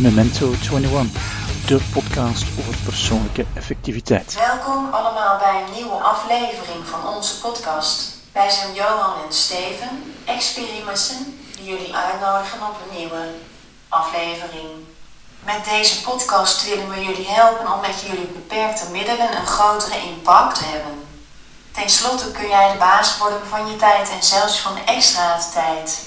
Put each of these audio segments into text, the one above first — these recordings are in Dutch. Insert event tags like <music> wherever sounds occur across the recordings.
Memento 21, de podcast over persoonlijke effectiviteit. Welkom allemaal bij een nieuwe aflevering van onze podcast. Wij zijn Johan en Steven, experimenten, die jullie uitnodigen op een nieuwe aflevering. Met deze podcast willen we jullie helpen om met jullie beperkte middelen een grotere impact te hebben. Ten slotte kun jij de baas worden van je tijd en zelfs van extra tijd.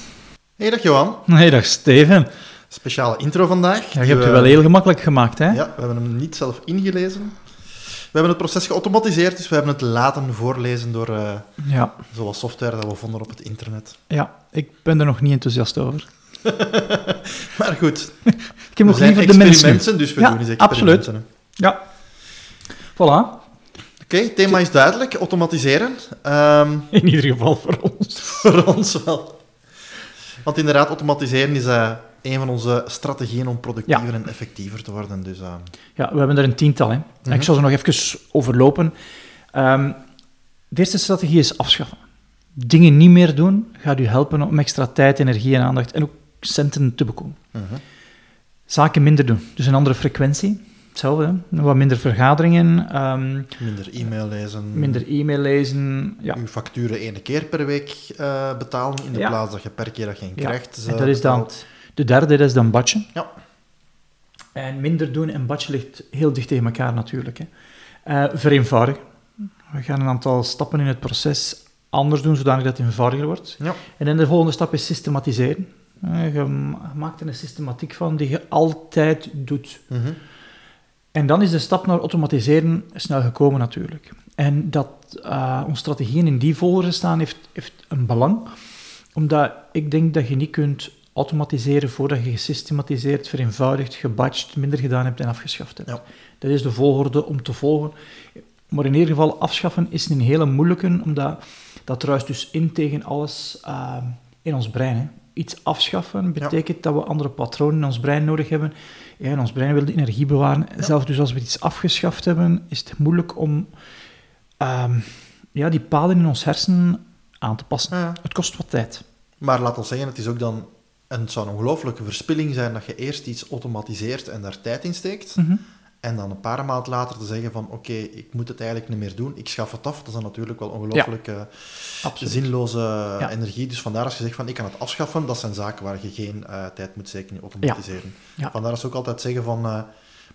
Hey, dag Johan. Hey, dag Steven. Speciale intro vandaag. Ja, je hebt het wel heel gemakkelijk gemaakt, hè? Ja, we hebben hem niet zelf ingelezen. We hebben het proces geautomatiseerd, dus we hebben het laten voorlezen door uh, ja. zoals software dat we vonden op het internet. Ja, ik ben er nog niet enthousiast over. <laughs> maar goed. <laughs> ik heb nog liever de mensen. dus we ja, doen eens experimenten. Absoluut. Ja. Voilà. Oké, thema is duidelijk. Automatiseren. Um, <laughs> In ieder geval voor ons. voor ons wel. Want inderdaad, automatiseren is uh, een van onze strategieën om productiever en effectiever te worden. Dus, uh... Ja, we hebben er een tiental. Hè. Mm -hmm. Ik zal ze nog even overlopen. Um, de eerste strategie is afschaffen. Dingen niet meer doen gaat u helpen om extra tijd, energie en aandacht en ook centen te bekomen. Mm -hmm. Zaken minder doen, dus een andere frequentie. Hetzelfde, hè? wat minder vergaderingen. Um, minder e-mail lezen. Minder e-mail lezen, ja. Uw facturen één keer per week uh, betalen, in de ja. plaats dat je per keer dat je een krijgt. Ja. dat is dan de derde, dat is dan badje. Ja. En minder doen en badje ligt heel dicht tegen elkaar natuurlijk. Hè. Uh, vereenvoudigen. We gaan een aantal stappen in het proces anders doen, zodanig dat het eenvoudiger wordt. Ja. En dan de volgende stap is systematiseren. Uh, je maakt er een systematiek van die je altijd doet. Mm -hmm. En dan is de stap naar automatiseren snel gekomen natuurlijk. En dat uh, onze strategieën in die volgorde staan heeft, heeft een belang, omdat ik denk dat je niet kunt automatiseren voordat je gesystematiseerd, vereenvoudigd, gebatcht, minder gedaan hebt en afgeschaft hebt. Ja. Dat is de volgorde om te volgen. Maar in ieder geval, afschaffen is een hele moeilijke, omdat dat ruist dus in tegen alles uh, in ons brein. Hè. Iets afschaffen betekent ja. dat we andere patronen in ons brein nodig hebben. Ja, en ons brein wil de energie bewaren. Ja. Zelfs dus als we iets afgeschaft hebben, is het moeilijk om um, ja, die paden in ons hersenen aan te passen. Ja. Het kost wat tijd. Maar laat ons zeggen, het is ook dan en het zou een ongelooflijke verspilling zijn dat je eerst iets automatiseert en daar tijd in steekt. Mm -hmm. En dan een paar maanden later te zeggen van oké, okay, ik moet het eigenlijk niet meer doen, ik schaf het af. Dat is dan natuurlijk wel ongelooflijk ja. zinloze ja. energie. Dus vandaar als je zegt van ik kan het afschaffen, dat zijn zaken waar je geen uh, tijd moet steken in automatiseren. Ja. Vandaar ze ook altijd zeggen van uh,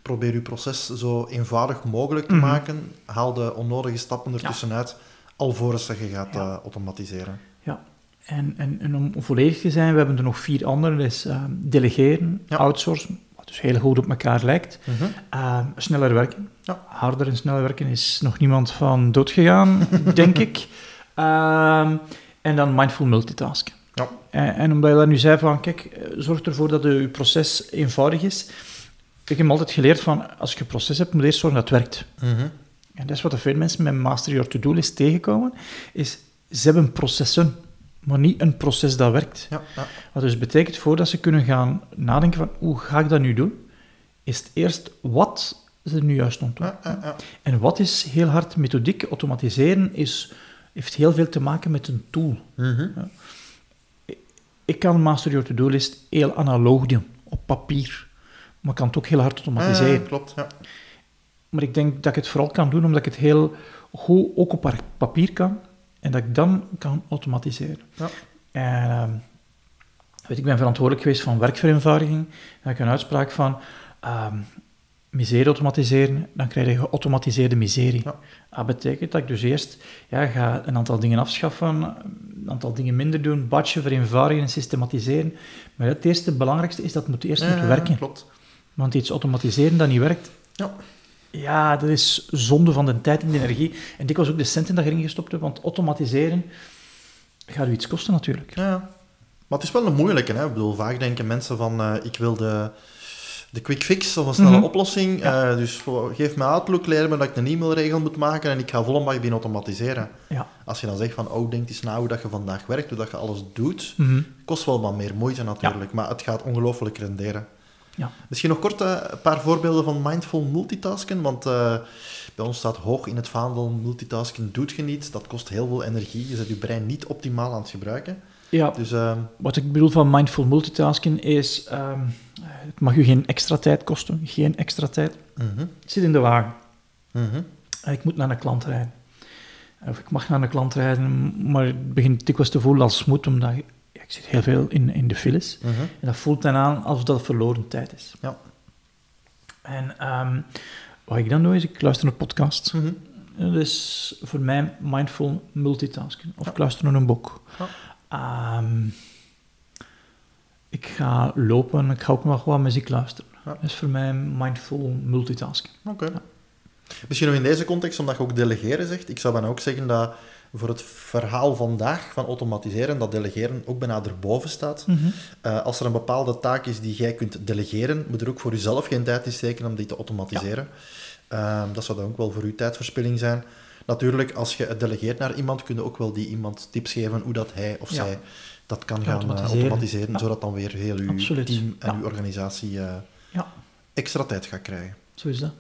probeer je proces zo eenvoudig mogelijk te Mhm. maken. Haal de onnodige stappen ertussenuit, alvorens dat je gaat uh, automatiseren. Ja, en, en, en, om volledig te zijn, we hebben er nog vier andere. Dat is delegeren, outsourcen, wat dus heel goed op elkaar lijkt. Mm -hmm. uh, sneller werken. Ja. Harder en sneller werken is nog niemand van doodgegaan, <laughs> denk ik. Uh, en dan mindful multitasken. Ja. En, en, omdat je daar nu zei van, kijk, zorg ervoor dat je proces eenvoudig is. Ik heb altijd geleerd van, als je een proces hebt, moet je eerst zorgen dat het werkt. Mm -hmm. En dat is wat veel mensen met Master Your To-Do list tegenkomen, is ze hebben processen maar niet een proces dat werkt. Ja, ja. Wat dus betekent, voordat ze kunnen gaan nadenken van hoe ga ik dat nu doen, is het eerst wat ze nu juist doen. Ja, ja, en wat is heel hard methodiek? Automatiseren is, heeft heel veel te maken met een tool. Mm -hmm. Ik kan Master Your To-Do list heel analoog doen, op papier. Maar ik kan het ook heel hard automatiseren. klopt, ja. Maar ik denk dat ik het vooral kan doen omdat ik het heel goed ook op papier kan en dat ik dan kan automatiseren. Ja. En, uh, weet, ik ben verantwoordelijk geweest van werkvereenvoudiging. Dan heb ik een uitspraak van uh, miserie automatiseren, dan krijg je geautomatiseerde miserie. Ja. Dat betekent dat ik dus eerst ja, ga een aantal dingen afschaffen, een aantal dingen minder doen, batchen, vereenvoudigen en systematiseren. Maar het eerste, belangrijkste is dat het moet eerst ja, moeten werken. Klopt. Want iets automatiseren dat niet werkt, ja. Ja, dat is zonde van de tijd en de energie. En dikwijls ook de centen dat je erin gestopt hebt, want automatiseren gaat u iets kosten natuurlijk. Ja, maar het is wel een moeilijke. Hè? Ik bedoel, vaak denken mensen van, uh, ik wil de, de quick fix of een snelle Mhm. mm -hmm. oplossing. Ja. Uh, dus geef me Outlook, leer me dat ik een e-mailregel moet maken en ik ga volle bak beginnen automatiseren. Ja. Als je dan zegt van, oh, denk eens na hoe dat je vandaag werkt, hoe dat je alles doet, Mm -hmm. kost wel wat meer moeite natuurlijk, maar het gaat ongelooflijk renderen. Ja. Misschien nog kort uh, een paar voorbeelden van mindful multitasken, want uh, bij ons staat hoog in het vaandel multitasken doet je niet, dat kost heel veel energie, je zet je brein niet optimaal aan het gebruiken. Ja, Dus ehm, wat ik bedoel van mindful multitasking is, ehm, het mag u geen extra tijd kosten, geen extra tijd. mhm, Ik zit in de wagen mhm. en ik moet naar een klant rijden. Of ik mag naar een klant rijden, maar het begint dikwijls te voelen als moet, omdat ik zit heel veel in, in de files. Mhm. En dat voelt dan aan alsof dat verloren tijd is. Ja. En ehm, wat ik dan doe, is ik luister naar podcasts. Mhm. Dat is voor mij mindful multitasking. Of ik luister naar een boek. Ja. Ehm, ik ga lopen, ik ga ook nog wat muziek luisteren. Ja. Dat is voor mij mindful multitasking. Oké. Ja. Misschien nog in deze context, omdat je ook delegeren zegt. Ik zou dan ook zeggen dat voor het verhaal vandaag van automatiseren, dat delegeren ook bijna erboven staat. Eh, als er een bepaalde taak is die jij kunt delegeren, moet er ook voor jezelf geen tijd in steken om die te automatiseren. Ehm, dat zou dan ook wel voor u tijdverspilling zijn. Natuurlijk, als je het delegeert naar iemand, kun je ook wel die iemand tips geven hoe dat hij of Ja. zij dat kan gaan automatiseren, automatiseren. Ja. zodat dan weer heel uw Absoluut. team en uw organisatie eh, extra tijd gaat krijgen. zo is dat.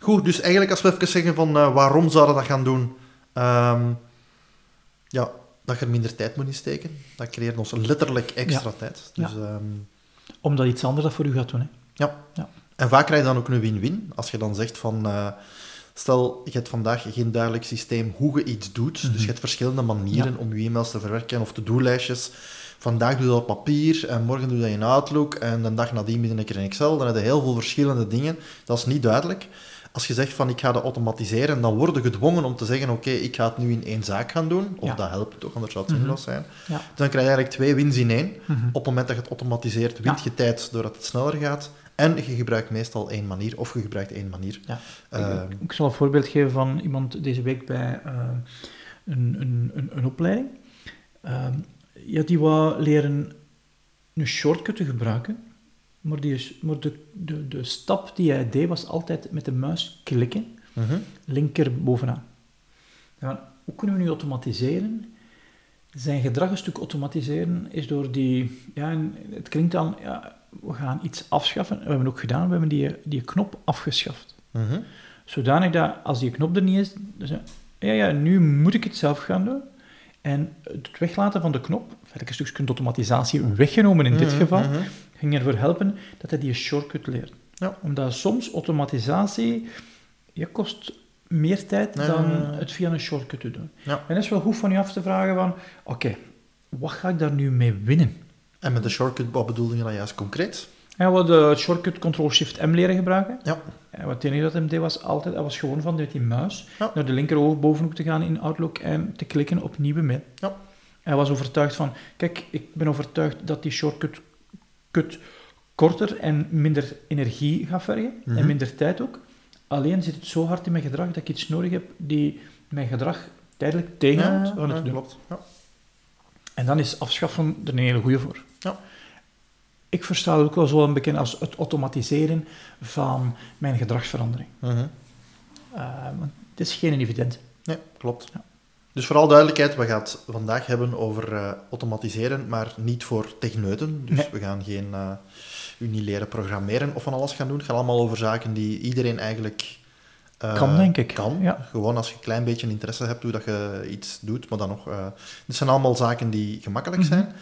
Goed, dus eigenlijk als we even zeggen van eh, waarom zouden we dat gaan doen, Ehm, ja, dat je er minder tijd moet insteken. Dat creëert ons letterlijk extra tijd. Dus, ehm, Omdat iets anders dat voor u gaat doen. Hè. ja. Ja. En vaak krijg je dan ook een win-win. Als je dan zegt van... eh, stel, je hebt vandaag geen duidelijk systeem hoe je iets doet. Dus je hebt verschillende manieren Ja. om je e-mails te verwerken of to-do-lijstjes. Vandaag doe je dat op papier en morgen doe je dat in Outlook en de dag nadien ben ik er in Excel. Dan heb je heel veel verschillende dingen. Dat is niet duidelijk. Als je zegt van ik ga dat automatiseren, dan word je gedwongen om te zeggen oké, ik ga het nu in één zaak gaan doen. Of Ja. dat helpt toch, anders zou het zinloos zijn. Ja. Dan krijg je eigenlijk twee wins in één. Mhm. Op het moment dat je het automatiseert, wint Ja. je tijd doordat het sneller gaat. En je gebruikt meestal één manier, of je gebruikt één manier. Ja. Ehm, ik, ik zal een voorbeeld geven van iemand deze week bij eh, een, een, een, een opleiding. Ehm, ja, die wou leren een shortcut te gebruiken, maar, die is, maar de, de, de stap die hij deed was altijd met de muis klikken, mhm. linker bovenaan. Ja, hoe kunnen we nu automatiseren? Zijn gedrag een stuk automatiseren is door die... Ja, en het klinkt dan... Ja, we gaan iets afschaffen. We hebben ook gedaan, we hebben die, die knop afgeschaft. Mhm. Zodanig dat als die knop er niet is, je, ja, ja, nu moet ik het zelf gaan doen. En het weglaten van de knop, een stukje automatisatie weggenomen in dit Mhm, geval. Ging ervoor helpen dat hij die shortcut leert. Ja. Omdat soms automatisatie ja, kost meer tijd dan het via een shortcut te doen. Ja. En dat is wel goed van je af te vragen van, oké, wat ga ik daar nu mee winnen? En met de shortcut, wat bedoelde je dan juist concreet? En we hadden het shortcut Ctrl-Shift-M leren gebruiken. Ja. En wat het enige dat hem deed was altijd, hij was gewoon van met die muis Ja. naar de linker bovenhoek te gaan in Outlook en te klikken op nieuwe mail. Ja. Hij was overtuigd van, kijk, ik ben overtuigd dat die shortcut kut korter en minder energie gaat vergen Mhm. en minder tijd ook. Alleen zit het zo hard in mijn gedrag dat ik iets nodig heb die mijn gedrag tijdelijk tegenhoudt van het ja, klopt. Ja. En dan is afschaffen er een hele goede voor. Ja. Ik versta het ook wel zo een bekend als het automatiseren van mijn gedragsverandering. Mhm. Uh, want het is geen evident. Nee, klopt. Dus vooral duidelijkheid, we gaan het vandaag hebben over eh, automatiseren, maar niet voor techneuten. Dus Nee. we gaan geen, uh, niet leren programmeren of van alles gaan doen. Het gaat allemaal over zaken die iedereen eigenlijk uh, kan, denk ik. Kan. Ja. Gewoon als je een klein beetje interesse hebt hoe dat je iets doet, maar dan nog... Dit zijn allemaal zaken die gemakkelijk Mhm. zijn.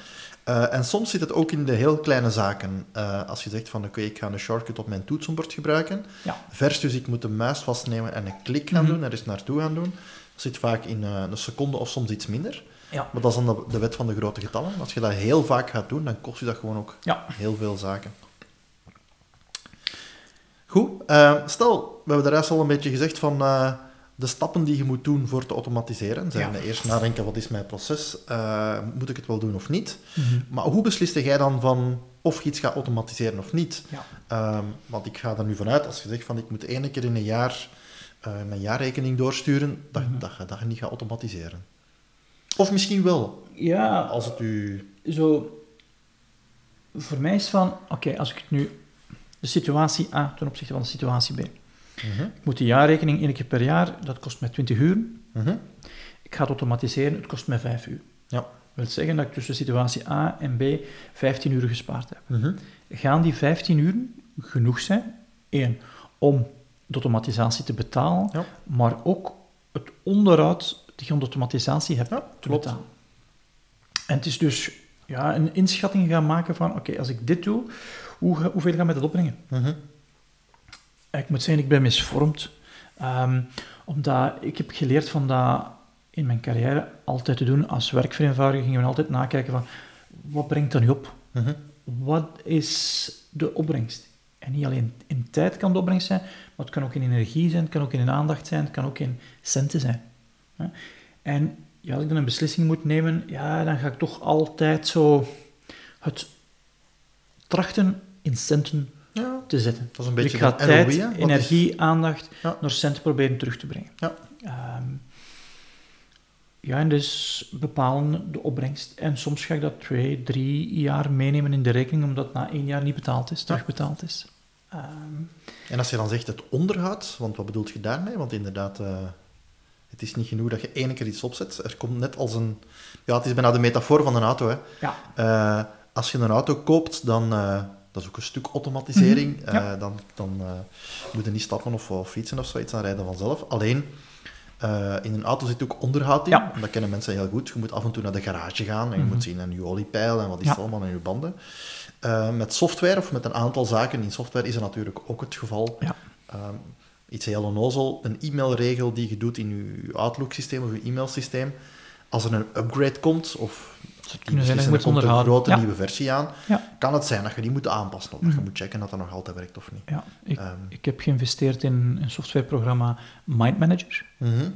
Uh, en soms zit het ook in de heel kleine zaken. Uh, als je zegt van, oké, okay, ik ga een shortcut op mijn toetsenbord gebruiken, ja. versus ik moet de muis vastnemen en een klik gaan Mhm. doen, er eens naartoe gaan doen. Zit vaak in uh, een seconde of soms iets minder. Ja. Maar dat is dan de, de, wet van de grote getallen. Als je dat heel vaak gaat doen, dan kost je dat gewoon ook ja. heel veel zaken. Goed, uh, stel, we hebben de rest al een beetje gezegd van uh, de stappen die je moet doen voor te automatiseren. Zijn Ja. eerst nadenken, wat is mijn proces? Uh, moet ik het wel doen of niet? Mm -hmm. Maar hoe besliste jij dan van of je iets gaat automatiseren of niet? Ja. Um, want ik ga er nu vanuit, als je zegt van ik moet één keer in een jaar uh, mijn jaarrekening doorsturen, dat, Mhm. dat, dat, dat je niet gaat automatiseren. Of misschien wel. Ja, Als het u... zo... Voor mij is van, oké, als ik het nu... De situatie A ten opzichte van de situatie B. -huh. Ik moet de jaarrekening één keer per jaar, dat kost mij 20 uur. -huh. Ik ga het automatiseren, het kost mij 5 uur. Ja. Dat wil zeggen dat ik tussen situatie A en B 15 uur gespaard heb. -huh. Gaan die 15 uur genoeg zijn? Eén, om de automatisatie te betalen, ja. maar ook het onderhoud die de automatisatie hebt ja, te klopt. betalen. En het is dus ja, een inschatting gaan maken van, oké, als ik dit doe, hoe, ga- hoeveel gaat mij dat opbrengen? Mhm. Ik moet zeggen, ik ben misvormd. Ehm, omdat ik heb geleerd van dat in mijn carrière altijd te doen. Als werkvereenvoudiger gingen we altijd nakijken van, wat brengt dat nu op? Mhm. Wat is de opbrengst? En niet alleen in tijd kan de opbrengst zijn, maar het kan ook in energie zijn, het kan ook in aandacht zijn, het kan ook in centen zijn. hè. En ja, als ik dan een beslissing moet nemen, ja, dan ga ik toch altijd zo het trachten in centen Ja, te zetten. dat is een Dus beetje ik ga de tijd, is- energie, aandacht Ja. naar centen proberen terug te brengen. Ja. Ehm, ja, en dus bepalen de opbrengst. En soms ga ik dat twee, drie jaar meenemen in de rekening, omdat het na één jaar niet betaald is, terugbetaald is. Ehm, En als je dan zegt het onderhoud, want wat bedoelt je daarmee? Want inderdaad, eh, het is niet genoeg dat je één keer iets opzet. Er komt net als een... Ja, het is bijna de metafoor van een auto. Hè. ja, Eh, als je een auto koopt, dan... eh, dat is ook een stuk automatisering. Mhm, ja. Dan dan moet je niet stappen of, of fietsen of zoiets, dan rijden vanzelf. Alleen, in een auto zit ook onderhoud in. Ja. Dat kennen mensen heel goed. Je moet af en toe naar de garage gaan en je Mhm. moet zien een je oliepeil en wat is Ja. allemaal in je banden. Eh, met software of met een aantal zaken in software is dat natuurlijk ook het geval. Ja. Ehm, iets heel onnozel, een e-mailregel die je doet in je Outlook-systeem of je e-mailsysteem. Als er een upgrade komt, of er komt een grote Ja. nieuwe versie aan, Ja. kan het zijn dat je die moet aanpassen. Of dat je Mhm. moet checken dat dat nog altijd werkt of niet. ja. Ik, Ehm, ik heb geïnvesteerd in een softwareprogramma Mind Manager. mhm.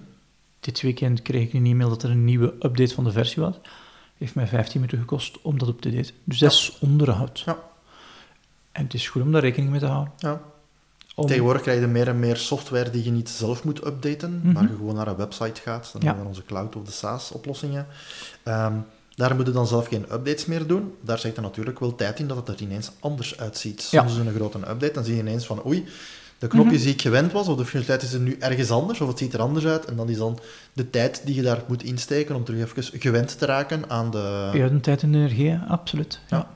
Dit weekend kreeg ik een e-mail dat er een nieuwe update van de versie was. Heeft mij 15 minuten gekost om dat op te daten. Dus dat is onderhoud. Ja. En het is goed om daar rekening mee te houden. Ja. Om- Tegenwoordig krijg je meer en meer software die je niet zelf moet updaten, Mhm. maar je gewoon naar een website gaat. Dan Ja. hebben we onze cloud of de SaaS-oplossingen. Ehm, daar moet je dan zelf geen updates meer doen. Daar zit er natuurlijk wel tijd in dat het er ineens anders uitziet. Soms Ja. is er een grote update, dan zie je ineens van oei, de knopjes Mhm. die ik gewend was, of de functionaliteit is er nu ergens anders, of het ziet er anders uit. En dan is dan de tijd die je daar moet insteken om terug even gewend te raken aan de... Ja, de tijd en de energie, absoluut. Ja. Ja.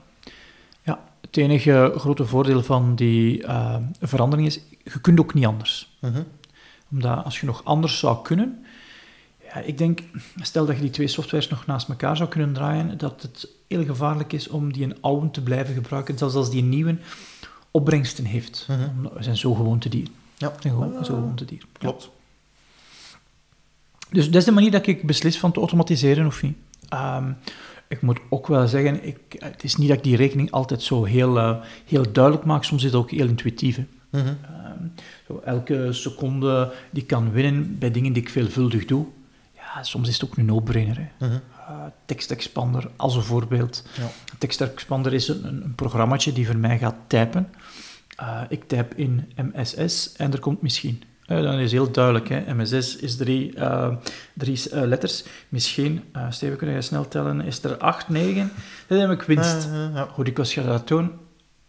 Ja. het enige grote voordeel van die eh, verandering is, je kunt ook niet anders. Mhm. Omdat als je nog anders zou kunnen, ja, ik denk, stel dat je die twee softwares nog naast elkaar zou kunnen draaien, dat het heel gevaarlijk is om die een oude te blijven gebruiken, zelfs als die een nieuwe opbrengsten heeft. Omdat We zijn zo gewoon te dier. Ja, We zijn gewoon, zo. Ja. klopt. Dus dat is de manier dat ik beslis van te automatiseren of niet. Ehm, ik moet ook wel zeggen, ik, het is niet dat ik die rekening altijd zo heel, eh, heel duidelijk maak. Soms is het ook heel intuïtief. Mhm. Ehm, zo elke seconde die kan winnen bij dingen die ik veelvuldig doe. Ja, soms is het ook een no-brainer. Eh, tekstexpander als een voorbeeld. Ja. Tekstexpander is een, een, een programmaatje die voor mij gaat typen. Eh, ik typ in MSS en er komt misschien. Eh, dan is heel duidelijk, hè. MSS is drie, eh, drie letters. Misschien, Steven, kun je snel tellen, is er acht, negen? Dan heb ik winst. Ja. Hoe dikwijls ga je dat doen?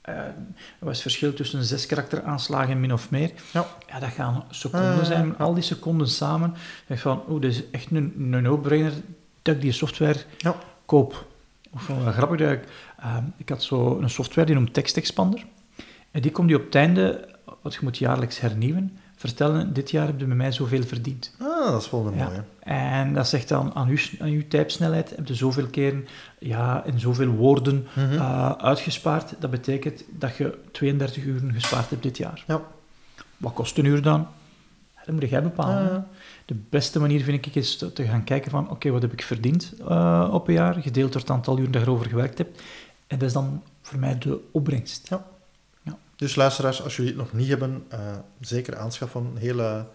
Er was het verschil tussen zes karakteraanslagen min of meer. Ja. Ja, dat gaan seconden zijn. Al die seconden samen. Denk van, oh, dit is echt een, een no-brainer dat ik die software Ja. koop. Of wel grappig dat ik... ik had zo een software die noemt TextExpander. En die komt die op het einde, wat je moet jaarlijks hernieuwen, vertellen, dit jaar heb je bij mij zoveel verdiend. Ah, dat is wel een Ja. mooie. En dat zegt dan aan uw, aan uw typesnelheid heb je zoveel keren ja, en zoveel woorden Mhm. eh, uitgespaard. Dat betekent dat je 32 uur gespaard hebt dit jaar. Ja. Wat kost een uur dan? Dat moet jij bepalen. De beste manier vind ik is te, gaan kijken van oké, wat heb ik verdiend eh, op een jaar, gedeeld door het aantal uren dat je erover gewerkt hebt. En dat is dan voor mij de opbrengst. Dus luisteraars, als jullie het nog niet hebben, eh, zeker aanschaffen. Een hele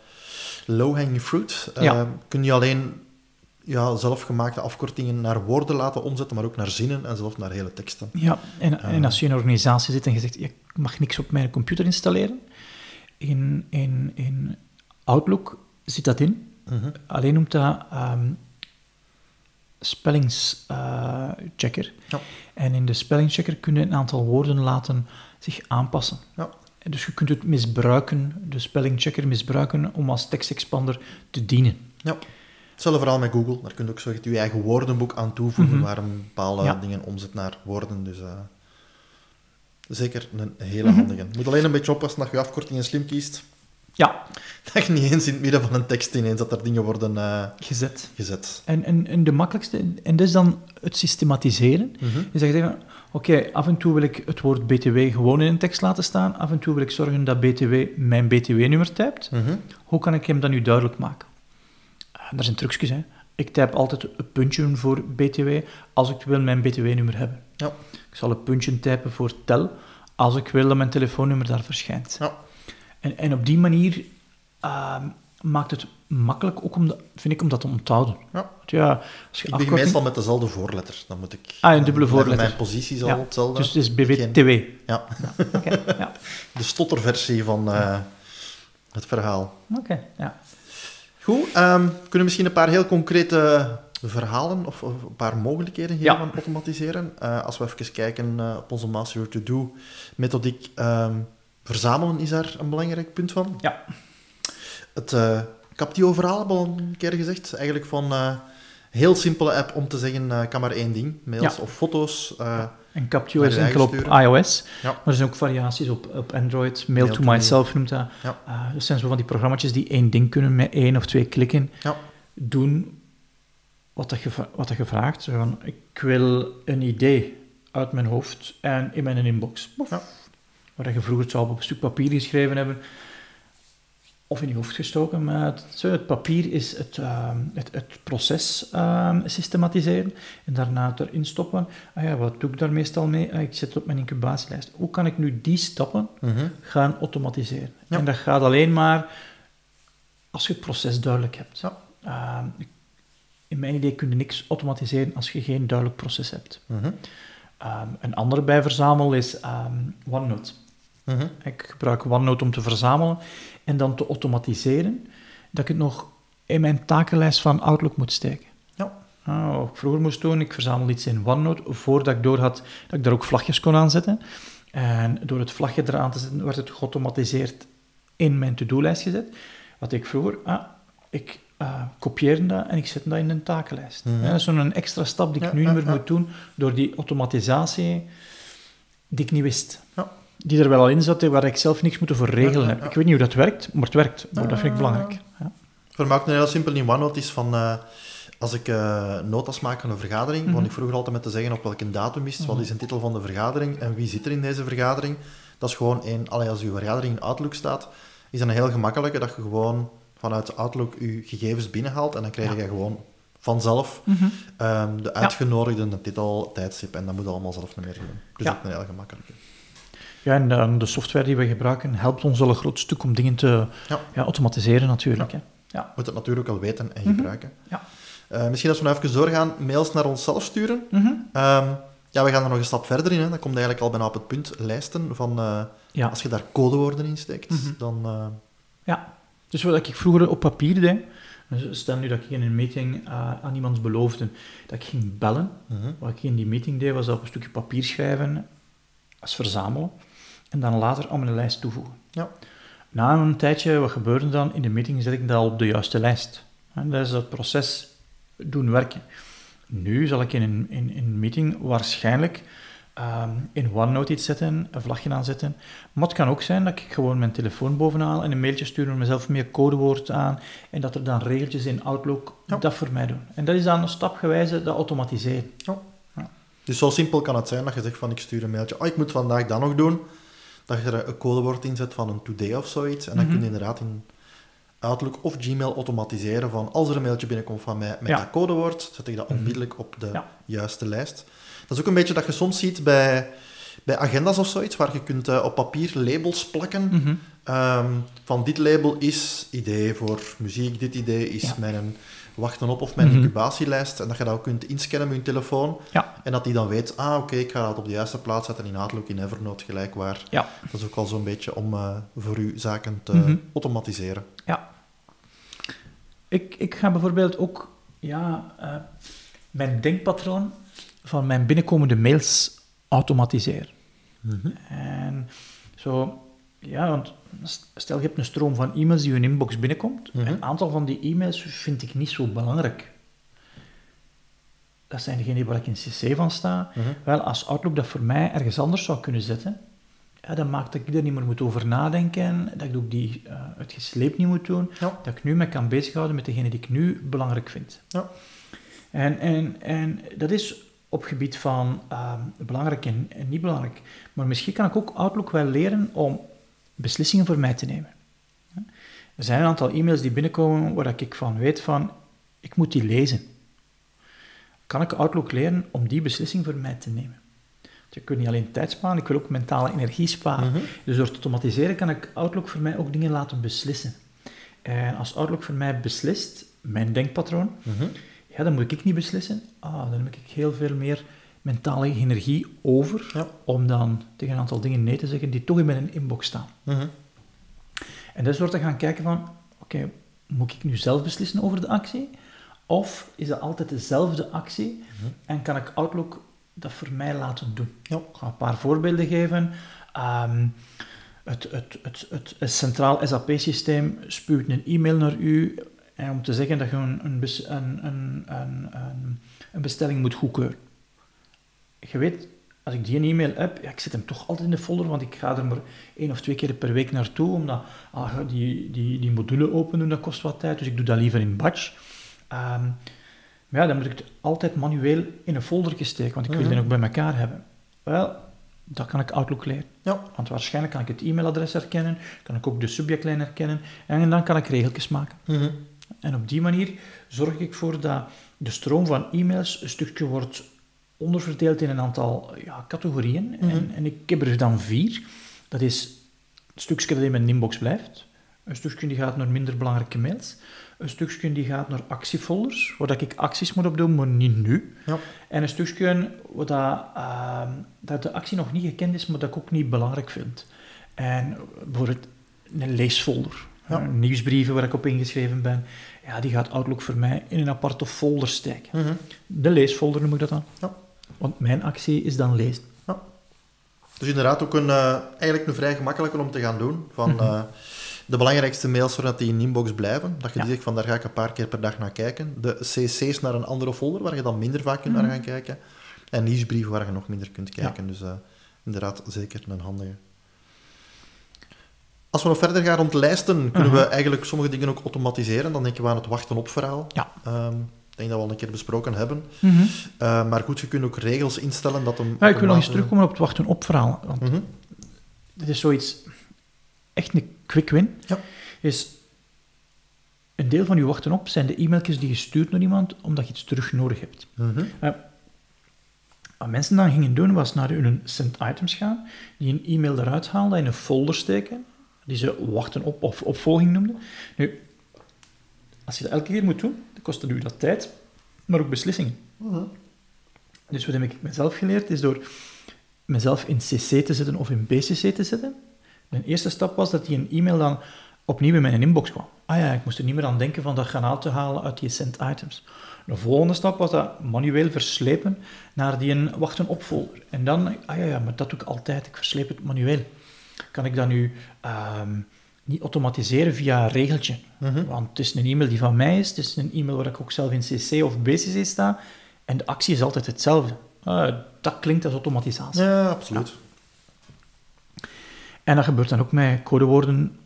low-hanging fruit. Eh, Ja. Kun je alleen ja, zelfgemaakte afkortingen naar woorden laten omzetten, maar ook naar zinnen en zelfs naar hele teksten. Ja, en, en als je in een organisatie zit en je zegt, ik mag niks op mijn computer installeren, in, in, in Outlook zit dat in. Mhm. Alleen noemt dat ehm spellingschecker. Ja. En in de spellingchecker kun je een aantal woorden laten zich aanpassen. Ja. Dus je kunt het misbruiken, de spellingchecker misbruiken, om als tekstexpander te dienen. Ja. Hetzelfde verhaal met Google. Daar kun je ook zo je eigen woordenboek aan toevoegen, Mhm. waar een bepaalde Ja. dingen omzet naar woorden. Dus eh, zeker een hele Mhm. handige. Je moet alleen een beetje oppassen dat je afkortingen slim kiest. Ja, <laughs> Dat je niet eens in het midden van een tekst ineens dat er dingen worden eh, gezet. gezet. En, en, en de makkelijkste, en dat is dan het systematiseren. Mhm. Je zegt oké, af en toe wil ik het woord BTW gewoon in een tekst laten staan, af en toe wil ik zorgen dat BTW mijn BTW-nummer typt. Mhm. Hoe kan ik hem dan nu duidelijk maken? Uh, daar zijn trucjes, hè. Ik typ altijd een puntje voor BTW als ik wil mijn BTW-nummer hebben. Ja. Ik zal een puntje typen voor tel als ik wil dat mijn telefoonnummer daar verschijnt. Ja. En, en op die manier uh, maakt het makkelijk, ook om de, vind ik, om dat te onthouden. Ja. Ja, als je Ik begin afkorting- meestal met dezelfde voorletter. Dan moet ik... Ah, een dubbele voorletter. Mijn positie zal Ja. hetzelfde. Dus het is BBTW. Ja, Oké, ja. <laughs> de stotterversie van eh, het verhaal. Oké, ja. Goed, ehm, kunnen we misschien een paar heel concrete verhalen of, of een paar mogelijkheden geven Ja. van automatiseren? Eh, als we even kijken eh, op onze Master Your To-Do methodiek, ehm, verzamelen is daar een belangrijk punt van. Ja. Het uh, Captio-verhaal hebben we al een keer gezegd. Eigenlijk van eh heel simpele app om te zeggen, eh, kan maar één ding. Mails Ja. of foto's. eh, En Captio is enkel op iOS, Ja. maar er zijn ook variaties op, op Android. Mail, Mail to to Myself noemt dat. Ja. Dat zijn zo van die programma's die één ding kunnen met één of twee klikken doen wat, dat wat dat je vraagt. Zo van, ik wil een idee uit mijn hoofd en in mijn inbox. Waar je vroeger zou op een stuk papier geschreven hebben of in je hoofd gestoken. Maar het, het papier is het, ehm, het, het proces ehm, systematiseren en daarna het erin stoppen. Ah ja, wat doe ik daar meestal mee? Ah, ik zet het op mijn incubatielijst. Hoe kan ik nu die stappen mhm. gaan automatiseren? Ja. En dat gaat alleen maar als je het proces duidelijk hebt. Ja. Ehm, in mijn idee kun je niks automatiseren als je geen duidelijk proces hebt. Mhm. Een andere bijverzamel is OneNote. Mhm. Ik gebruik OneNote om te verzamelen en dan te automatiseren, dat ik het nog in mijn takenlijst van Outlook moet steken. Ja. Ah, wat ik vroeger moest doen, ik verzamelde iets in OneNote, voordat ik door had dat ik daar ook vlagjes kon aanzetten. En door het vlagje eraan te zetten, werd het geautomatiseerd in mijn to-do-lijst gezet. Wat ik vroeger, ah, ik eh, kopieerde dat en ik zet dat in een takenlijst. Ja, dat is zo'n extra stap die ik Ja, nu niet meer ja. moet doen, door die automatisatie die ik niet wist. Ja. Die er wel al in zat, waar ik zelf niks moeten voor regelen heb. Ik weet niet hoe dat werkt, maar het werkt. Maar dat vind ik Ja. belangrijk. Ja. Voor mij ook een heel simpel in OneNote is van... eh, als ik eh, notas maak van een vergadering, Mhm. begon ik vroeger altijd met te zeggen op welke datum is het, wat is de titel van de vergadering en wie zit er in deze vergadering. Dat is gewoon één... Allee, als je vergadering in Outlook staat, is dat een heel gemakkelijke dat je gewoon vanuit Outlook je gegevens binnenhaalt en dan krijg je Ja. gewoon vanzelf Mhm. ehm, de uitgenodigden, de titel, tijdstip en dat moet allemaal zelf niet meer doen. Dus Ja. dat is een heel gemakkelijke. Ja, en dan de software die we gebruiken helpt ons al een groot stuk om dingen te Ja. ja, automatiseren natuurlijk. Hè. Ja. moet het natuurlijk wel weten en Mhm. gebruiken. Ja. Eh, misschien als we nou even doorgaan, mails naar onszelf sturen. Mhm. Ehm, ja, we gaan er nog een stap verder in. Hè. Dan komt eigenlijk al bijna op het punt lijsten van... eh, Ja. Als je daar codewoorden in steekt, Mhm. dan... eh, Ja, dus wat ik vroeger op papier deed, dus stel nu dat ik in een meeting eh, aan iemand beloofde dat ik ging bellen, wat ik in die meeting deed, was dat op een stukje papier schrijven, als verzamelen, en dan later aan mijn lijst toevoegen. Ja. Na een tijdje, wat gebeurde dan? In de meeting zet ik dat op de juiste lijst. En dat is het proces doen werken. Nu zal ik in een, in, in een meeting waarschijnlijk ehm, in OneNote iets zetten, een vlagje aanzetten. Maar het kan ook zijn dat ik gewoon mijn telefoon bovenhaal en een mailtje stuur met mezelf meer codewoord aan en dat er dan regeltjes in Outlook Ja. dat voor mij doen. En dat is dan stapgewijze dat automatiseren. Dus zo simpel kan het zijn dat je zegt van ik stuur een mailtje. Oh, ik moet vandaag dat nog doen. Dat je er een codewoord in zet van een today of zoiets. En dan Mhm. kun je inderdaad in Outlook of Gmail automatiseren van als er een mailtje binnenkomt van mij met Ja. dat codewoord, zet ik dat Mhm. onmiddellijk op de Ja. juiste lijst. Dat is ook een beetje dat je soms ziet bij, bij agendas of zoiets, waar je kunt eh, op papier labels plakken. Mhm. Ehm, van dit label is idee voor muziek, dit idee is Ja. mijn wachten op of mijn Mhm. incubatielijst. En dat je dat ook kunt inscannen met je telefoon. Ja. En dat die dan weet, ah oké, ik ga dat op de juiste plaats zetten in Outlook, in Evernote, gelijk waar. Ja. Dat is ook al zo'n beetje om eh, voor u zaken te Mhm. automatiseren. Ja. Ik, ik ga bijvoorbeeld ook ja, eh, mijn denkpatroon van mijn binnenkomende mails automatiseren. En zo, ja, want stel je hebt een stroom van e-mails die in je inbox binnenkomt. Mhm. Een aantal van die e-mails vind ik niet zo belangrijk. Dat zijn degenen waar ik in CC van sta. Mhm. Wel, als Outlook dat voor mij ergens anders zou kunnen zetten, ja, dat maakt dat ik er niet meer moet over nadenken, dat ik ook die, uh, het gesleep niet moet doen, Ja. dat ik nu me kan bezighouden met degene die ik nu belangrijk vind. Ja. En, en, en dat is op gebied van ehm, belangrijk en, en niet belangrijk. Maar misschien kan ik ook Outlook wel leren om beslissingen voor mij te nemen. Er zijn een aantal e-mails die binnenkomen waar ik van weet van, ik moet die lezen. Kan ik Outlook leren om die beslissing voor mij te nemen? Je kunt niet alleen tijd sparen, ik wil ook mentale energie sparen. Mhm. Dus door te automatiseren kan ik Outlook voor mij ook dingen laten beslissen. En als Outlook voor mij beslist, mijn denkpatroon, Mhm. Ja, dan moet ik niet beslissen. Ah, dan heb ik heel veel meer mentale energie over Ja. om dan tegen een aantal dingen nee te zeggen die toch in mijn inbox staan. Mhm. En dus door te gaan kijken van, oké, moet ik nu zelf beslissen over de actie? Of is dat altijd dezelfde actie en kan ik Outlook dat voor mij laten doen? Ja. Ik ga een paar voorbeelden geven. Het, het, het, het, het centraal SAP-systeem spuwt een e-mail naar u om te zeggen dat je een, een, bes- een, een, een, bestelling moet goedkeuren. Je weet, als ik die e-mail heb, ja, ik zet hem toch altijd in de folder, want ik ga er maar één of twee keer per week naartoe, omdat ah, die, die, die module open doen, dat kost wat tijd, dus ik doe dat liever in batch. Ehm, maar ja, dan moet ik het altijd manueel in een folder steken, want ik wil Mhm. die ook bij elkaar hebben. Wel, dat kan ik Outlook leren. Ja. Want waarschijnlijk kan ik het e-mailadres herkennen, kan ik ook de subjectlijn herkennen, en dan kan ik regeltjes maken. Mhm. En op die manier zorg ik voor dat de stroom van e-mails een stukje wordt onderverdeeld in een aantal ja, categorieën. en, en ik heb er dan vier. Dat is een stukje dat in mijn inbox blijft. Een stukje die gaat naar minder belangrijke mails. Een stukje die gaat naar actiefolders, waar ik acties moet op doen, maar niet nu. Ja. En een stukje waar dat, ehm, dat de actie nog niet gekend is, maar dat ik ook niet belangrijk vind. En bijvoorbeeld een leesfolder. Ja. Eh, Nieuwsbrieven waar ik op ingeschreven ben, ja, die gaat Outlook voor mij in een aparte folder steken. Mhm. De leesfolder noem ik dat dan. Ja. Want mijn actie is dan lezen. Dus inderdaad ook een, eh, eigenlijk een vrij gemakkelijke om te gaan doen. Van Mhm. eh, de belangrijkste mails zodat die in inbox blijven. Dat je Ja. die zegt van daar ga ik een paar keer per dag naar kijken. De cc's naar een andere folder waar je dan minder vaak kunt naar Mhm. gaan kijken. En nieuwsbrieven waar je nog minder kunt kijken. Dus inderdaad zeker een handige. Als we nog verder gaan rond lijsten, kunnen we Mhm. eigenlijk sommige dingen ook automatiseren. Dan denken we aan het wachten op verhaal. Ja. Ehm, ik denk dat we al een keer besproken hebben. Eh, maar goed, je kunt ook regels instellen dat hem... Ja, ik wil nog eens terugkomen op het wachten op verhaal. Want Mhm. dit is zoiets, echt een quick win. Ja. Is een deel van je wachten op zijn de e-mailtjes die je stuurt naar iemand omdat je iets terug nodig hebt. Mhm. Wat mensen dan gingen doen, was naar hun sent items gaan, die een e-mail eruit haalden, in een folder steken, die ze wachten op of opvolging noemden. Nu, als je dat elke keer moet doen, dan kost het u dat tijd, maar ook beslissingen. Mhm. Dus wat heb ik mezelf geleerd, is door mezelf in CC te zetten of in BCC te zetten. De eerste stap was dat die een e-mail dan opnieuw in mijn inbox kwam. Ah ja, ik moest er niet meer aan denken van dat gaan te halen uit die sent items. De volgende stap was dat manueel verslepen naar die een wachten op folder. En dan, ah ja, ja, maar dat doe ik altijd, ik versleep het manueel. Kan ik dat nu ehm, niet automatiseren via een regeltje? Mhm. Want het is een e-mail die van mij is, het is een e-mail waar ik ook zelf in CC of BCC sta, en de actie is altijd hetzelfde. Ah, dat klinkt als automatisatie. Ja, absoluut. En dat gebeurt dan ook met codewoorden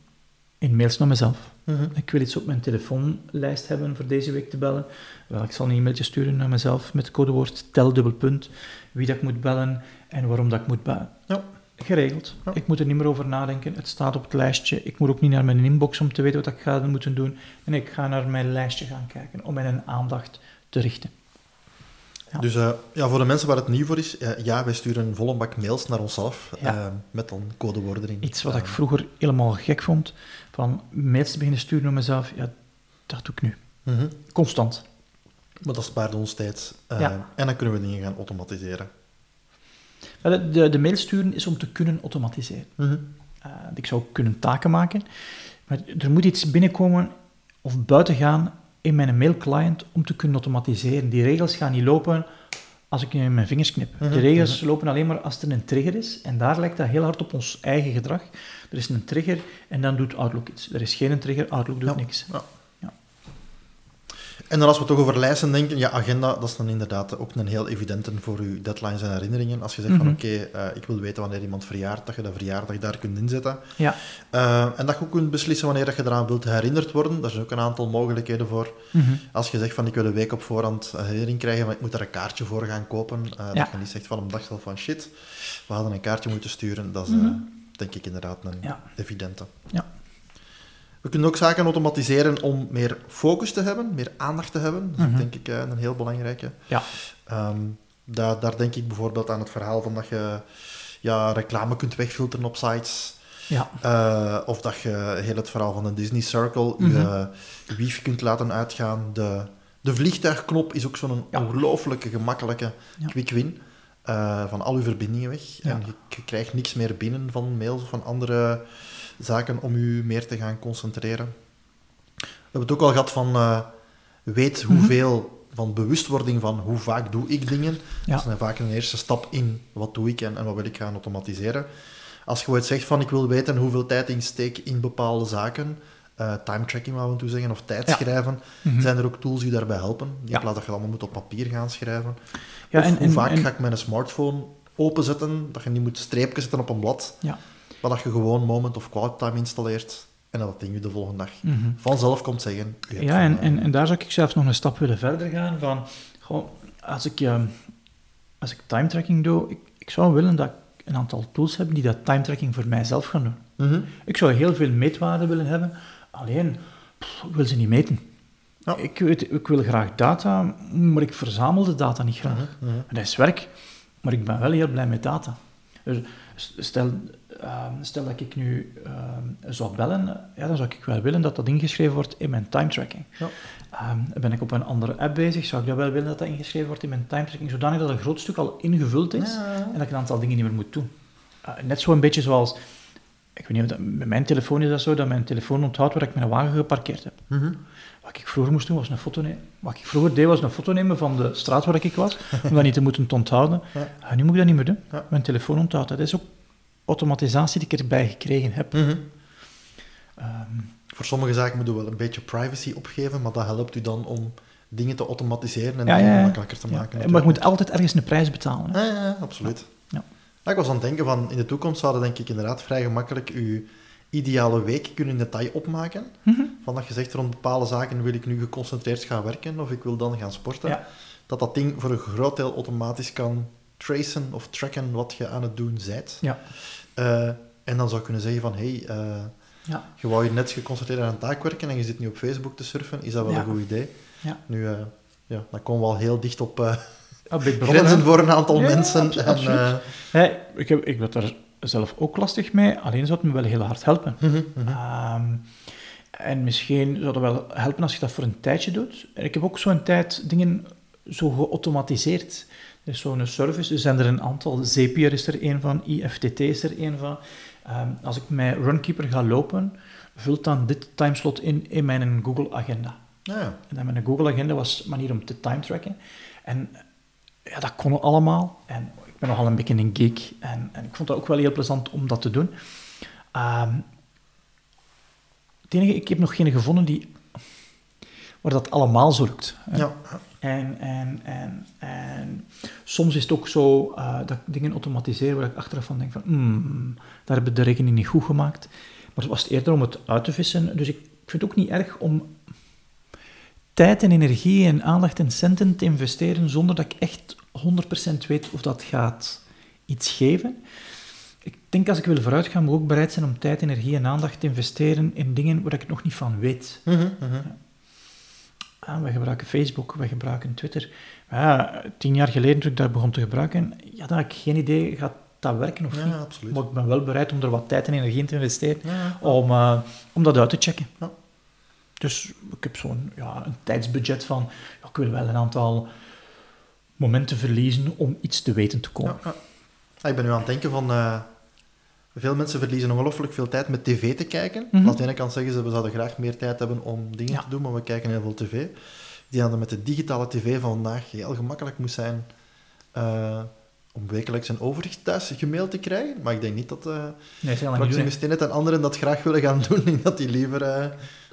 in mails naar mezelf. Mhm. Ik wil iets op mijn telefoonlijst hebben voor deze week te bellen. Wel, ik zal een e-mailtje sturen naar mezelf met het codewoord tel dubbel punt, wie dat ik moet bellen en waarom dat ik moet bellen. Ja. Geregeld. Ja. Ik moet er niet meer over nadenken. Het staat op het lijstje. Ik moet ook niet naar mijn inbox om te weten wat ik ga moeten doen. En ik ga naar mijn lijstje gaan kijken om mijn aandacht te richten. Ja. Dus eh, ja, voor de mensen waar het nieuw voor is, eh, ja, wij sturen een volle bak mails naar onszelf, Ja. eh, met dan codewoorden erin. Iets wat ik vroeger helemaal gek vond, van mails te beginnen sturen naar mezelf, ja, dat doe ik nu. mhm. Constant. Maar dat spaart ons tijd. En dan kunnen we dingen gaan automatiseren. De, de, de mail sturen is om te kunnen automatiseren. Mhm. Eh, ik zou kunnen taken maken, maar er moet iets binnenkomen of buiten gaan in mijn mailclient om te kunnen automatiseren. Die regels gaan niet lopen als ik in mijn vingers knip. Mhm, De regels lopen alleen maar als er een trigger is en daar lijkt dat heel hard op ons eigen gedrag. Er is een trigger en dan doet Outlook iets. Er is geen trigger, Outlook doet Ja. niks. Ja. En dan als we toch over lijsten denken, ja, agenda, dat is dan inderdaad ook een heel evidente voor uw deadlines en herinneringen. Als je zegt van, Mhm. oké, eh, ik wil weten wanneer iemand verjaart, dat je de verjaardag daar kunt inzetten. Ja. Eh, en dat je ook kunt beslissen wanneer dat je eraan wilt herinnerd worden. Daar zijn ook een aantal mogelijkheden voor. Mhm. Als je zegt van, ik wil een week op voorhand een herinnering krijgen, maar ik moet er een kaartje voor gaan kopen. eh, Ja. Dat je niet zegt van, een dag zelf van, shit, we hadden een kaartje moeten sturen. Dat is, Mhm. denk ik, inderdaad een Ja. evidente. Ja. We kunnen ook zaken automatiseren om meer focus te hebben, meer aandacht te hebben. Dat is Mhm. denk ik eh, een heel belangrijke. Ja. Ehm, daar, daar denk ik bijvoorbeeld aan het verhaal van dat je ja, reclame kunt wegfilteren op sites. Ja. Eh, of dat je heel het verhaal van de Disney Circle, Mhm. je wifi kunt laten uitgaan. De, de vliegtuigknop is ook zo'n Ja. ongelooflijke, gemakkelijke Ja. quick win. eh, van al uw verbindingen weg. Ja. En je, je krijgt niks meer binnen van mails of van andere zaken om u meer te gaan concentreren. We hebben het ook al gehad van eh, weet Mhm. hoeveel van bewustwording van hoe vaak doe ik dingen. Ja. Dat is vaak een eerste stap in wat doe ik en, en wat wil ik gaan automatiseren. Als je ooit zegt van ik wil weten hoeveel tijd ik steek in bepaalde zaken, eh, time tracking wou toe zeggen, of tijdschrijven, Mhm. zijn er ook tools die daarbij helpen. In Ja. plaats dat je allemaal moet op papier gaan schrijven. Ja, of en- hoe en- vaak en- ga ik mijn smartphone openzetten, dat je niet moet streepjes zetten op een blad, Ja. Maar dat je gewoon Moment of QuickTime installeert en dat dat ding je de volgende dag Mhm. vanzelf komt zeggen. Ja, en, en, en daar zou ik zelfs nog een stap willen verder gaan. Van, gewoon, als, ik, eh, als ik time tracking doe, ik, ik zou willen dat ik een aantal tools heb die dat time tracking voor mijzelf gaan doen. mhm. Ik zou heel veel meetwaarden willen hebben, alleen pff, ik wil ze niet meten. Ja. Ik, weet, ik wil graag data, maar ik verzamel de data niet graag. Mhm, dat is werk, maar ik ben wel heel blij met data. Dus stel, ehm, stel dat ik nu ehm, zou bellen, ja, dan zou ik wel willen dat dat ingeschreven wordt in mijn time tracking. Ja. Ehm, ben ik op een andere app bezig, zou ik dat wel willen dat dat ingeschreven wordt in mijn time tracking, zodanig dat een groot stuk al ingevuld is Ja. en dat ik een aantal dingen niet meer moet doen. Eh, net zo een beetje zoals, ik weet niet of dat, met mijn telefoon is dat zo, dat mijn telefoon onthoudt waar ik mijn wagen geparkeerd heb. Mhm. Wat ik vroeger moest doen, was een foto nemen. Wat ik vroeger deed, was een foto nemen van de straat waar ik was, om dat niet te moeten onthouden. Ja. Ah, nu moet ik dat niet meer doen. Mijn telefoon onthoudt. Dat is ook automatisatie die ik erbij gekregen heb. Mhm. Ehm, Voor sommige zaken moet je wel een beetje privacy opgeven, maar dat helpt u dan om dingen te automatiseren en Ja, dingen ja, ja. makkelijker te ja. maken. Maar ik natuurlijk. moet altijd ergens een prijs betalen. hè. Ja, ja, ja, absoluut. Ja. Ja, ik was aan het denken van, in de toekomst zouden denk ik inderdaad vrij gemakkelijk uw ideale week kunnen in detail opmaken. Mhm. Van dat je zegt, rond bepaalde zaken wil ik nu geconcentreerd gaan werken of ik wil dan gaan sporten. Ja. Dat dat ding voor een groot deel automatisch kan tracen of tracken wat je aan het doen bent. Ja. Eh, en dan zou je kunnen zeggen van, hé, hey, eh, Ja. je wou hier net geconcentreerd aan een taak werken en je zit nu op Facebook te surfen, is dat wel Ja. een goed idee? Ja. Nu, eh, ja, dan komen we al heel dicht op Brother, grenzen hè. voor een aantal Ja, mensen. en, absoluut. eh, Hey, ik, heb, ik werd daar zelf ook lastig mee, alleen zou het me wel heel hard helpen. mhm, mhm. Ehm, en misschien zou het wel helpen als je dat voor een tijdje doet. En ik heb ook zo'n tijd dingen zo geautomatiseerd. Er is zo'n service, er zijn er een aantal. Zapier is er een van, IFTT is er een van. Ehm, als ik met Runkeeper ga lopen, vult dan dit timeslot in in mijn Google Agenda. Ja, En dan mijn Google Agenda was een manier om te time tracken. En ja, dat kon allemaal. En ik ben nogal een beetje een geek. En, en ik vond dat ook wel heel plezant om dat te doen. Ehm, het enige, ik heb nog geen gevonden die, waar dat allemaal zo lukt. ja. En, en, en, en soms is het ook zo eh, dat ik dingen automatiseren waar ik achteraf van denk van, hmm, daar hebben we de rekening niet goed gemaakt. Maar het was eerder om het uit te vissen. Dus ik vind het ook niet erg om tijd en energie en aandacht en centen te investeren zonder dat ik echt 100% weet of dat gaat iets geven. Ik denk als ik wil vooruit gaan, moet ik ook bereid zijn om tijd, energie en aandacht te investeren in dingen waar ik het nog niet van weet. Mhm, mhm. Ah, we gebruiken Facebook, we gebruiken Twitter. Maar ja, tien jaar geleden, toen ik dat begon te gebruiken, ja, dan had ik geen idee, gaat dat werken of Ja, niet? absoluut. Maar ik ben wel bereid om er wat tijd en energie in te investeren, Ja, om, eh, om dat uit te checken. Ja. Dus ik heb zo'n ja, een tijdsbudget van, ik wil wel een aantal momenten verliezen om iets te weten te komen. Ik ben nu aan het denken van... eh, veel mensen verliezen ongelooflijk veel tijd met tv te kijken. Mhm. Aan de ene kant zeggen ze, we zouden graag meer tijd hebben om dingen Ja. te doen, maar we kijken heel veel tv. Die aan de met de digitale tv van vandaag heel gemakkelijk moet zijn. eh, om wekelijks een overzicht thuis gemaild te krijgen. Maar ik denk niet dat uh, nee, Proximus Tenet en anderen dat graag willen gaan <laughs> doen. Ik denk dat die liever... Uh,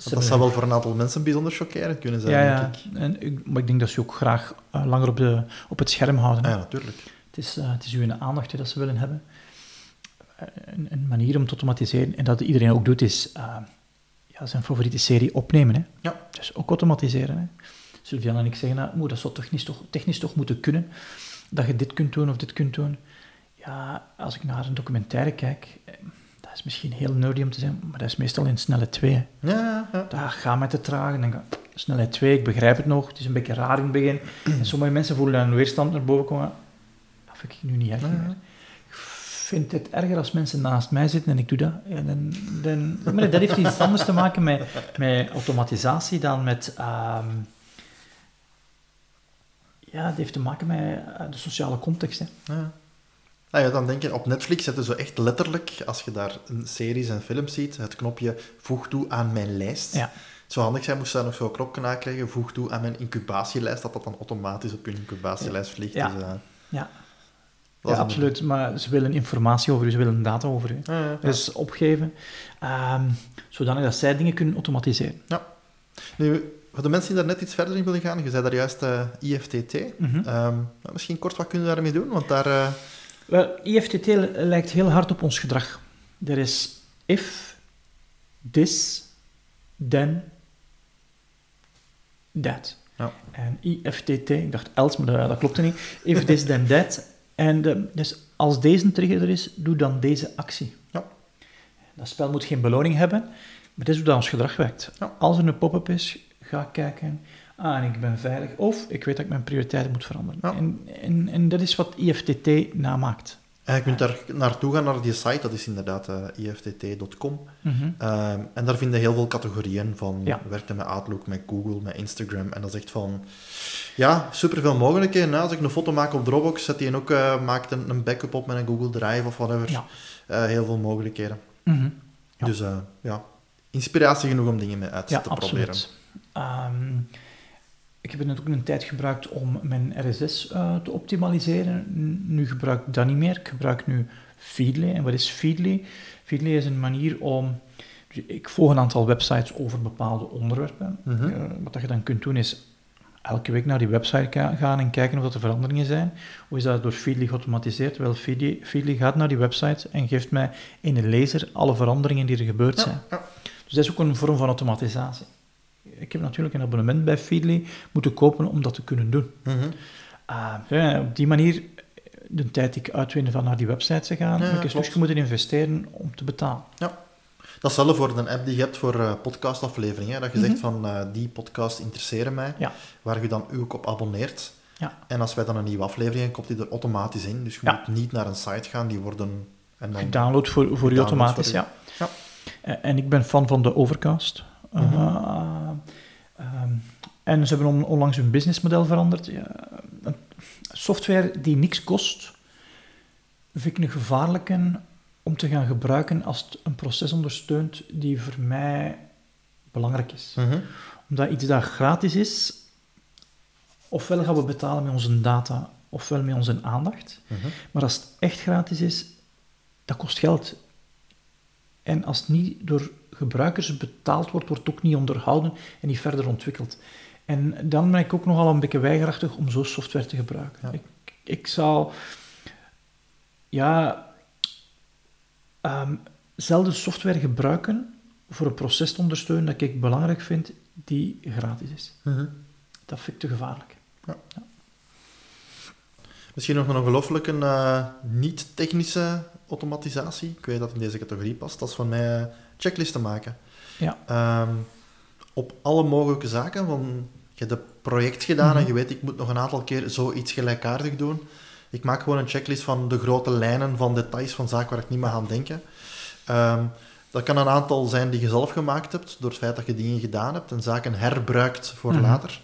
dat zou wel voor een aantal mensen bijzonder chockerend kunnen zijn, ja, ja. denk ik. En, ik, maar ik denk dat ze ook graag uh, langer op, de, op het scherm houden. Ah, ja, natuurlijk. Het is, het is uw aandacht dat ze willen hebben. Een, een, manier om te automatiseren, en dat iedereen ook doet, is ja, zijn favoriete serie opnemen. Hè. Ja. Dus ook automatiseren. Hè. Sylviana en ik zeggen, nou, dat zou technisch toch, technisch toch moeten kunnen dat je dit kunt doen of dit kunt doen. Ja, als ik naar een documentaire kijk, eh, dat is misschien heel nerdy om te zeggen, maar dat is meestal in snelle 2. Ja, ja, ja. Daar gaat met te traag en dan ga snelheid 2, ik begrijp het nog, het is een beetje raar in het begin. En sommige mensen voelen dan een weerstand naar boven komen. Dat vind ik nu niet. Ik vind het erger als mensen naast mij zitten en ik doe dat. Dan, dan, maar dat heeft iets anders te maken met, met automatisatie dan met... ehm, ja, het heeft te maken met eh, de sociale context. Hè. Ja. Nou ja, dan denk je, op Netflix zetten ze echt letterlijk, als je daar een series en films ziet, het knopje voeg toe aan mijn lijst. Ja. Het zou handig zijn, moest daar nog zo'n knopje nakrijgen, voeg toe aan mijn incubatielijst, dat dat dan automatisch op je incubatielijst vliegt. Ja. Dus, uh, Ja, ja absoluut. Maar ze willen informatie over u, ze willen data over u. Ja, ja, ja. Dus opgeven, ehm, zodanig dat zij dingen kunnen automatiseren. Nu, voor de mensen die daar net iets verder in willen gaan, je zei daar juist eh, IFTT. Mhm. Ehm, nou, misschien kort, wat kunnen we daarmee doen? Want daar... eh, Wel, IFTT lijkt heel hard op ons gedrag. Er is if, this, then, that. Ja. En IFTT, ik dacht else, maar dat, dat klopte niet. If, this, then, that. En eh, dus als deze trigger er is, doe dan deze actie. Ja. Dat spel moet geen beloning hebben, maar dit is hoe dat ons gedrag werkt. Ja. Als er een pop-up is, ga kijken. Ah, en ik ben veilig. Of ik weet dat ik mijn prioriteiten moet veranderen. Ja. En, en, en dat is wat IFTT namaakt. Eh, je kunt daar naartoe gaan, naar die site, dat is inderdaad eh, iftt.com. Mhm. Ehm, en daar vind je heel veel categorieën van Ja. werken met Outlook, met Google, met Instagram. En dat is echt van, ja, superveel mogelijkheden. hè. Als ik een foto maak op Dropbox, zet die ook, eh, maakt een, een backup op met een Google Drive of whatever. Ja. Heel veel mogelijkheden. Mhm. Ja. Dus ja, inspiratie genoeg om dingen mee uit Ja, te absoluut. proberen. Ik heb het ook een tijd gebruikt om mijn RSS eh, te optimaliseren. Nu gebruik ik dat niet meer. Ik gebruik nu Feedly. En wat is Feedly? Feedly is een manier om... dus Ik volg een aantal websites over bepaalde onderwerpen. Mhm. Eh, wat dat je dan kunt doen is elke week naar die website gaan en kijken of dat er veranderingen zijn. Hoe is dat door Feedly geautomatiseerd? Wel, Feedly, Feedly gaat naar die website en geeft mij in een lezer alle veranderingen die er gebeurd zijn. Ja, ja. Dus dat is ook een vorm van automatisatie. Ik heb natuurlijk een abonnement bij Feedly moeten kopen om dat te kunnen doen. Mhm. Ah, ja, op die manier, de tijd die ik uitwin van naar die website te gaan, Ja, heb ik een stukje moeten investeren om te betalen. Datzelfde voor een app die je hebt voor eh, podcastafleveringen. hè, Dat je Mhm. zegt van, eh, die podcast interesseren mij. Ja. Waar je dan ook op abonneert. Ja. En als wij dan een nieuwe aflevering hebben, komt die er automatisch in. Dus je Ja. moet niet naar een site gaan, die worden... En dan, Gedownload voor, voor Gedownload automatisch, voor ja. Ja. En- En ik ben fan van de Overcast. Mhm. Uh, ehm, en ze hebben on- onlangs hun businessmodel veranderd. Ja, software die niks kost, vind ik een gevaarlijke om te gaan gebruiken als het een proces ondersteunt die voor mij belangrijk is. Mhm. Omdat iets dat gratis is, ofwel gaan we betalen met onze data, ofwel met onze aandacht. Mhm. Maar als het echt gratis is, dat kost geld. En als het niet door gebruikers betaald wordt, wordt ook niet onderhouden en niet verder ontwikkeld. En dan ben ik ook nogal een beetje weigerachtig om zo'n software te gebruiken. Ja. Ik, ik zou, ja, ehm, zelden software gebruiken voor een proces te ondersteunen dat ik belangrijk vind, die gratis is. Mhm. Dat vind ik te gevaarlijk. Misschien nog een ongelooflijke eh, niet-technische automatisatie. Ik weet dat in deze categorie past. Dat is van mij eh, checklisten maken. Ja. Ehm, op alle mogelijke zaken. Van, je hebt een project gedaan Mhm. en je weet, ik moet nog een aantal keer zoiets gelijkaardig doen. Ik maak gewoon een checklist van de grote lijnen van details van zaken waar ik niet meer aan denken. Ehm, dat kan een aantal zijn die je zelf gemaakt hebt, door het feit dat je dingen gedaan hebt en zaken herbruikt voor Mhm. later.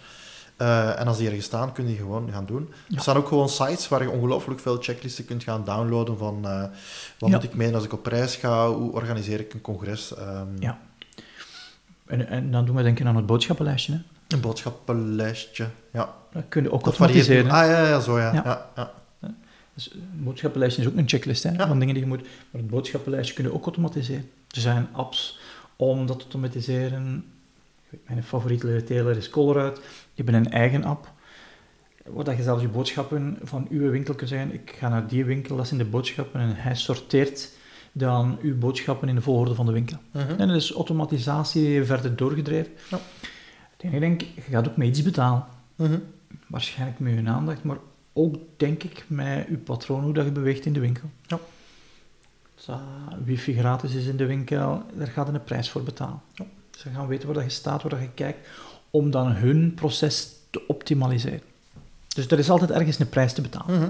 Eh, en als die ergens staan, kun je die gewoon gaan doen. Ja. Er staan ook gewoon sites waar je ongelooflijk veel checklisten kunt gaan downloaden van eh, wat Ja. moet ik mee als ik op reis ga, hoe organiseer ik een congres. ehm, Ja. En, en dan doen we denken aan het boodschappenlijstje. Hè. Een boodschappenlijstje, ja. Dat kun je ook automatiseren. Ah, ja, ja, zo ja. Ja. ja. Dus een boodschappenlijstje is ook een checklist hè, van dingen die je moet... Maar het boodschappenlijstje kun je ook automatiseren. Er zijn apps om dat te automatiseren. Mijn favoriete retailer is Colruyt. Die hebben een eigen app. Waar dat je zelfs je boodschappen van uw winkel kunt zeggen, ik ga naar die winkel, dat zijn de boodschappen, en hij sorteert dan uw boodschappen in de volgorde van de winkel. Mhm. En dat is automatisatie verder doorgedreven. Ja. Enige, denk ik, je gaat ook met iets betalen. Mhm. Waarschijnlijk met je aandacht, maar ook, denk ik, met je patroon, hoe dat je beweegt in de winkel. Ja. Dus, uh, wifi gratis is in de winkel, daar gaat je een prijs voor betalen. Ja. Ze gaan weten waar dat je staat, waar dat je kijkt, om dan hun proces te optimaliseren. Dus er is altijd ergens een prijs te betalen. Mhm.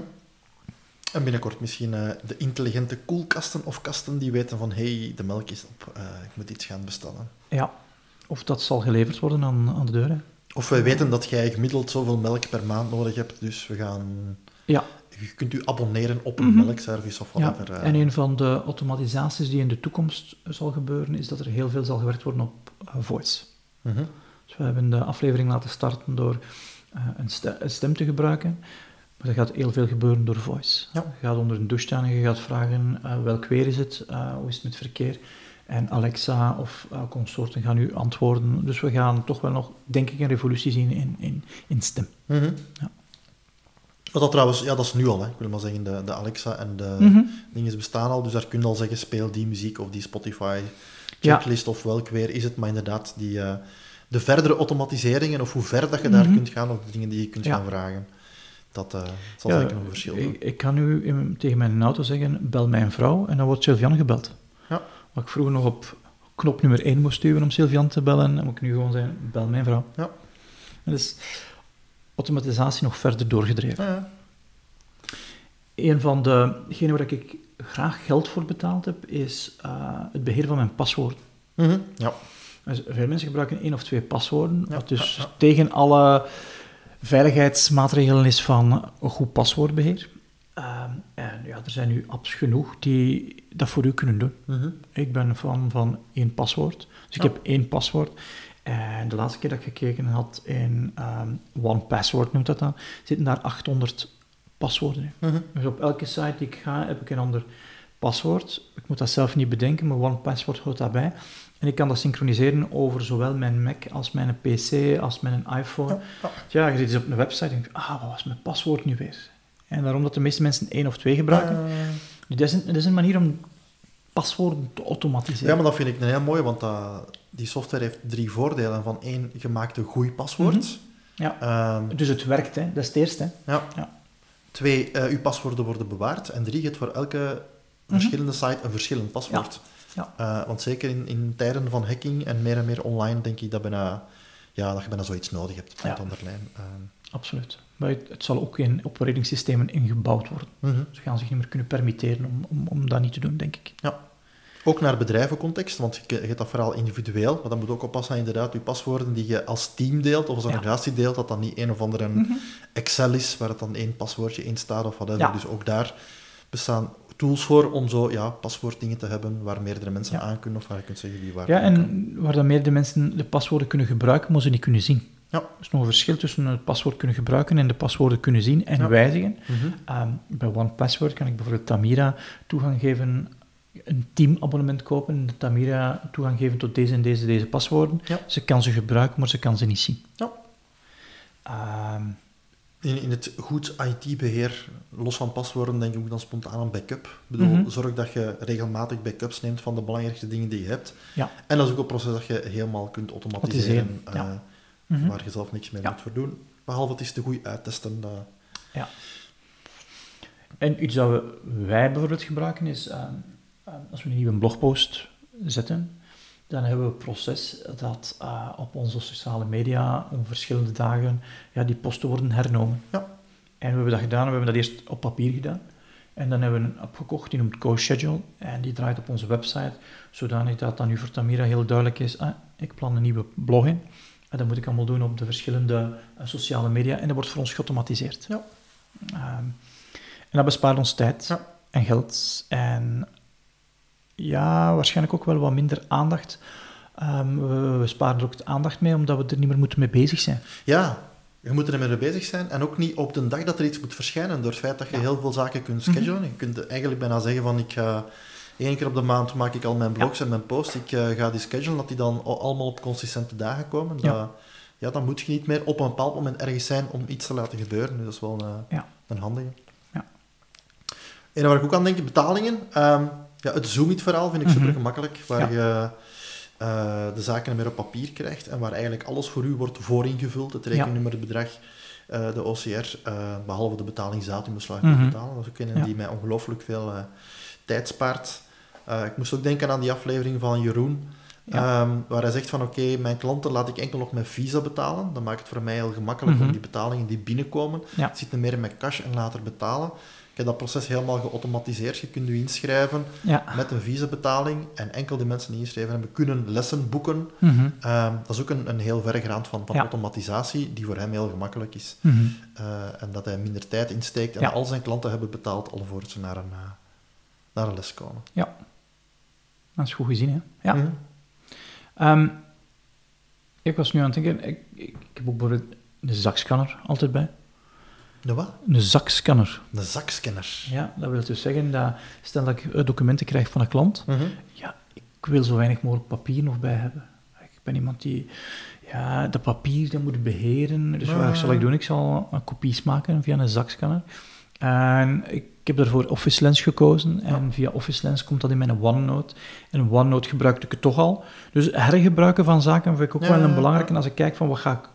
En binnenkort misschien eh, de intelligente koelkasten of kasten die weten van hé, hey, de melk is op, eh, ik moet iets gaan bestellen. Ja. Of dat zal geleverd worden aan, aan de deur. Hè. Of wij weten dat jij gemiddeld zoveel melk per maand nodig hebt, dus we gaan... Ja. Je kunt u abonneren op een Mhm. melkservice of Ja, whatever. eh. en een van de automatisaties die in de toekomst zal gebeuren, is dat er heel veel zal gewerkt worden op eh, voice. Mhm. Dus we hebben de aflevering laten starten door eh, een, ste- een stem te gebruiken, maar er gaat heel veel gebeuren door voice. Ja. Je gaat onder een douche staan en je gaat vragen welk weer is het, hoe is het met verkeer, en Alexa of eh, consorten gaan u antwoorden. Dus we gaan toch wel nog, denk ik, een revolutie zien in, in, in stem. Mhm. Ja. Wat dat trouwens, ja, dat is nu al, hè. ik wil maar zeggen, de, de Alexa en de Mhm. dingen bestaan al, dus daar kun je al zeggen, speel die muziek of die Spotify Ja. checklist of welk weer is het, maar inderdaad, die, eh, de verdere automatiseringen of hoe ver dat je daar Mhm. kunt gaan of de dingen die je kunt Ja. gaan vragen, dat eh, zal Ja, zeker een verschil doen. ik, ik kan nu in- tegen mijn auto zeggen, bel mijn vrouw, en dan wordt Sylvian gebeld. Ja. Wat ik vroeger nog op knop nummer 1 moest duwen om Sylvian te bellen, dan moet ik nu gewoon zeggen, bel mijn vrouw. Ja. Dus automatisatie nog verder doorgedreven. Ja. Een van degenen waar ik graag geld voor betaald heb, is eh, het beheer van mijn paswoorden. Mhm. ja. Dus veel mensen gebruiken één of twee paswoorden, Ja, wat dus ja, ja. tegen alle veiligheidsmaatregelen is van een goed paswoordbeheer. Ehm, en ja, er zijn nu apps genoeg die dat voor u kunnen doen. Mhm. Ik ben fan van één paswoord. Dus ik heb één paswoord. En de laatste keer dat ik gekeken had in ehm One Password, noemt dat dan, zitten daar 800 paswoorden in. Mhm. Dus op elke site die ik ga, heb ik een ander paswoord. Ik moet dat zelf niet bedenken, maar One Password hoort daarbij. En ik kan dat synchroniseren over zowel mijn Mac als mijn PC, als mijn iPhone. Ja, je zit eens op een website en denk ah, wat was mijn paswoord nu weer? En daarom dat de meeste mensen één of twee gebruiken. Eh, Dus dat, is een, dat is een manier om paswoorden te automatiseren. ja, maar dat vind ik een heel mooi, want dat, die software heeft drie voordelen. Van één, je maakt een goed paswoord. Mhm. Ja. Ehm, Dus het werkt, hè. dat is het eerste. Hè. ja. Ja. Twee, eh uw paswoorden worden bewaard. En drie, je hebt voor elke verschillende site een verschillend paswoord. Ja. Eh, want zeker in, in tijden van hacking en meer en meer online, denk ik dat, bijna, ja, dat je bijna zoiets nodig hebt. Ja. het onderlijn. Ehm, Absoluut. Maar het, het zal ook in operatingsystemen ingebouwd worden. mhm. Ze gaan zich niet meer kunnen permitteren om, om, om dat niet te doen, denk ik. Ja. Ook naar bedrijvencontext, want je je hebt dat vooral individueel. Maar dan moet ook oppassen, inderdaad, je paswoorden die je als team deelt of als Ja. organisatie deelt, dat dat niet een of andere Mhm. Excel is, waar het dan één paswoordje in staat of whatever. Ja. Dus ook daar bestaan tools voor om zo ja, paswoorddingen te hebben waar meerdere mensen Ja. aan kunnen of waar je kunt zeggen wie waar Ja, en waar dan meerdere mensen de paswoorden kunnen gebruiken, maar ze niet kunnen zien. Ja. Er is nog een verschil tussen het paswoord kunnen gebruiken en de paswoorden kunnen zien en Ja. wijzigen. Mhm. Ehm, bij OnePassword kan ik bijvoorbeeld Tamira toegang geven, een teamabonnement kopen de Tamira toegang geven tot deze en deze, deze paswoorden. Ja. Ze kan ze gebruiken, maar ze kan ze niet zien. Ja. Ehm, In, in het goed IT-beheer, los van paswoorden, denk ik ook dan spontaan aan backup. Ik bedoel, Mhm. zorg dat je regelmatig backups neemt van de belangrijkste dingen die je hebt. ja. En dat is ook een proces dat je helemaal kunt automatiseren, ja. Eh, Mhm. waar je zelf niks mee Ja. moet voor doen. Behalve het is te goed uittesten. dat- Ja. En iets dat we, wij bijvoorbeeld gebruiken is, ehm, ehm, als we een nieuwe blogpost zetten, dan hebben we een proces dat eh, op onze sociale media om verschillende dagen ja, die posten worden hernomen. Ja. En we hebben dat gedaan, we hebben dat eerst op papier gedaan. En dan hebben we een app gekocht, die noemt CoSchedule. En die draait op onze website, zodanig dat dan nu voor Tamira heel duidelijk is, ah, ik plan een nieuwe blog in. En dat moet ik allemaal doen op de verschillende eh, sociale media. En dat wordt voor ons geautomatiseerd. Ja. Ehm, en dat bespaart ons tijd Ja. en geld. En ja, waarschijnlijk ook wel wat minder aandacht. Ehm, we, we sparen er ook de aandacht mee, omdat we er niet meer moeten mee bezig zijn. Ja, Je moet er mee bezig zijn. En ook niet op de dag dat er iets moet verschijnen. Door het feit dat je heel veel zaken kunt schedulen. Je kunt eigenlijk bijna zeggen van ik ga... één keer op de maand maak ik al mijn blogs en mijn posts. Ik eh, ga die schedulen, dat die dan al- allemaal op consistente dagen komen. Ja. Dat, ja, dan moet je niet meer op een bepaald moment ergens zijn om iets te laten gebeuren. Dus dat is wel een, Ja. een handige. Ja. En waar ik ook aan denk, betalingen. Ehm, ja, het Zoomit-verhaal vind ik Mhm. super gemakkelijk. Waar je eh, de zaken meer op papier krijgt en waar eigenlijk alles voor u wordt vooringevuld. Het rekeningnummer, het bedrag, eh, de OCR, eh, behalve de betalingsdatumbeslag moet Mhm. betalen. Dat is ook een Ja. die mij ongelooflijk veel eh, tijd spaart. Eh, ik moest ook denken aan die aflevering van Jeroen, Ja. ehm, waar hij zegt van oké, mijn klanten laat ik enkel nog met Visa betalen. Dat maakt het voor mij heel gemakkelijk Mhm. om die betalingen die binnenkomen, Ja. het zit er meer met cash en later betalen. Ik heb dat proces helemaal geautomatiseerd. Je kunt u inschrijven Ja. met een visa-betaling en enkel de mensen die ingeschreven hebben kunnen lessen boeken. Mhm. Ehm, dat is ook een, een heel verregaand van, van Ja. automatisatie die voor hem heel gemakkelijk is. Mhm. Eh, en dat hij minder tijd insteekt en Ja. al zijn klanten hebben betaald alvorens ze naar een, eh, naar een les komen. Ja. Dat is goed gezien, hè? Ja. Mhm. Ehm, ik was nu aan het denken, ik, ik, ik heb ook bijvoorbeeld een zakscanner altijd bij. De wat? Een zakscanner. Een zakscanner. Ja, dat wil dus zeggen dat, stel dat ik eh, documenten krijg van een klant, Mhm. ja, ik wil zo weinig mogelijk papier nog bij hebben. Ik ben iemand die, ja, dat papier dat moet beheren. Dus wat zal ik doen? Ik zal een kopies maken via een zakscanner. En ik heb daarvoor Office Lens gekozen. En via Office Lens komt dat in mijn OneNote. En OneNote gebruikte ik het toch al. Dus hergebruiken van zaken vind ik ook Ja, wel een belangrijke. En als ik kijk van wat ga ik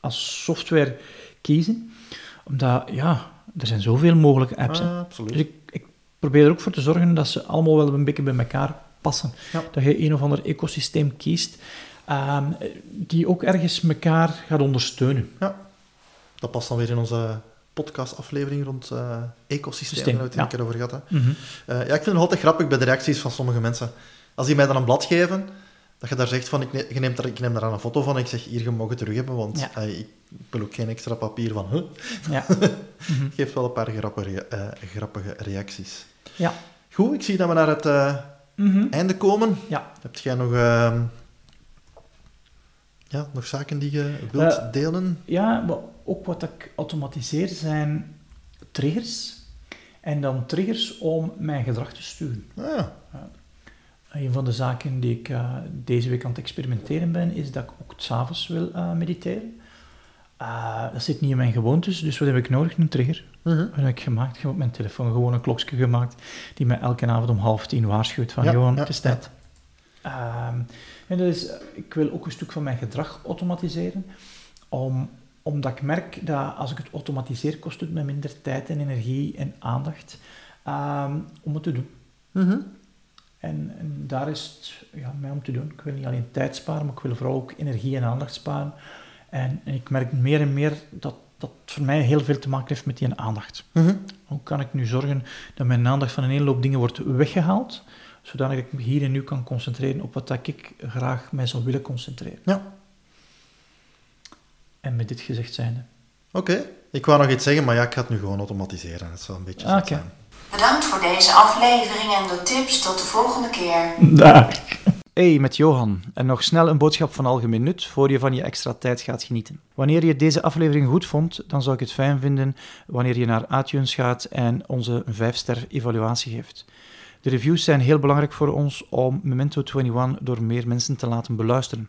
als software kiezen. Omdat, ja, er zijn zoveel mogelijke apps. Ah, absoluut. Dus ik, ik probeer er ook voor te zorgen dat ze allemaal wel een beetje bij elkaar passen. Ja. Dat je een of ander ecosysteem kiest ehm, die ook ergens elkaar gaat ondersteunen. Ja. Dat past dan weer in onze podcastaflevering rond eh ecosystemen, Systeem, waar we het een ja. keer over gehad. hè. Eh, ja, ik vind het altijd grappig bij de reacties van sommige mensen. Als die mij dan een blad geven, dat je daar zegt van, ik, ne- je neemt daar, ik neem daar aan een foto van en ik zeg, hier, je mag het terug hebben, want Ja. eh, ik wil ook geen extra papier van, huh? Ja. <laughs> Geeft wel een paar grappige, grappige reacties. ja. Goed, ik zie dat we naar het Mhm. einde komen. Ja. Heb jij nog, ehm, ja, nog zaken die je wilt delen? Ja, ook wat ik automatiseer zijn triggers. En dan triggers om mijn gedrag te sturen. Ah, Een van de zaken die ik eh, deze week aan het experimenteren ben, is dat ik ook s'avonds wil eh, mediteren. Eh, dat zit niet in mijn gewoontes, dus wat heb ik nodig? Een trigger. mhm. Wat heb ik gemaakt? Ik heb op mijn telefoon gewoon een klokje gemaakt die mij elke avond om half tien waarschuwt van Ja, Johan, ja, het is tijd. Ehm, en dus, eh, ik wil ook een stuk van mijn gedrag automatiseren, om, omdat ik merk dat als ik het automatiseer, kost het me minder tijd en energie en aandacht ehm, om het te doen. Mhm. En, en daar is het ja, mij om te doen. Ik wil niet alleen tijd sparen, maar ik wil vooral ook energie en aandacht sparen. En, en ik merk meer en meer dat dat voor mij heel veel te maken heeft met die aandacht. Mhm. Hoe kan ik nu zorgen dat mijn aandacht van een hele hoop dingen wordt weggehaald, zodat ik me hier en nu kan concentreren op wat dat ik graag mij zou willen concentreren. Ja. En met dit gezegd zijnde. Oké, ik wou nog iets zeggen, maar ja, ik ga het nu gewoon automatiseren. Het zou een beetje Ah, oké. zijn. Bedankt voor deze aflevering en de tips. Tot de volgende keer. Dag. Hey, met Johan. En nog snel een boodschap van algemeen nut voor je van je extra tijd gaat genieten. Wanneer je deze aflevering goed vond, dan zou ik het fijn vinden wanneer je naar iTunes gaat en onze 5-ster evaluatie geeft. De reviews zijn heel belangrijk voor ons om Memento 21 door meer mensen te laten beluisteren.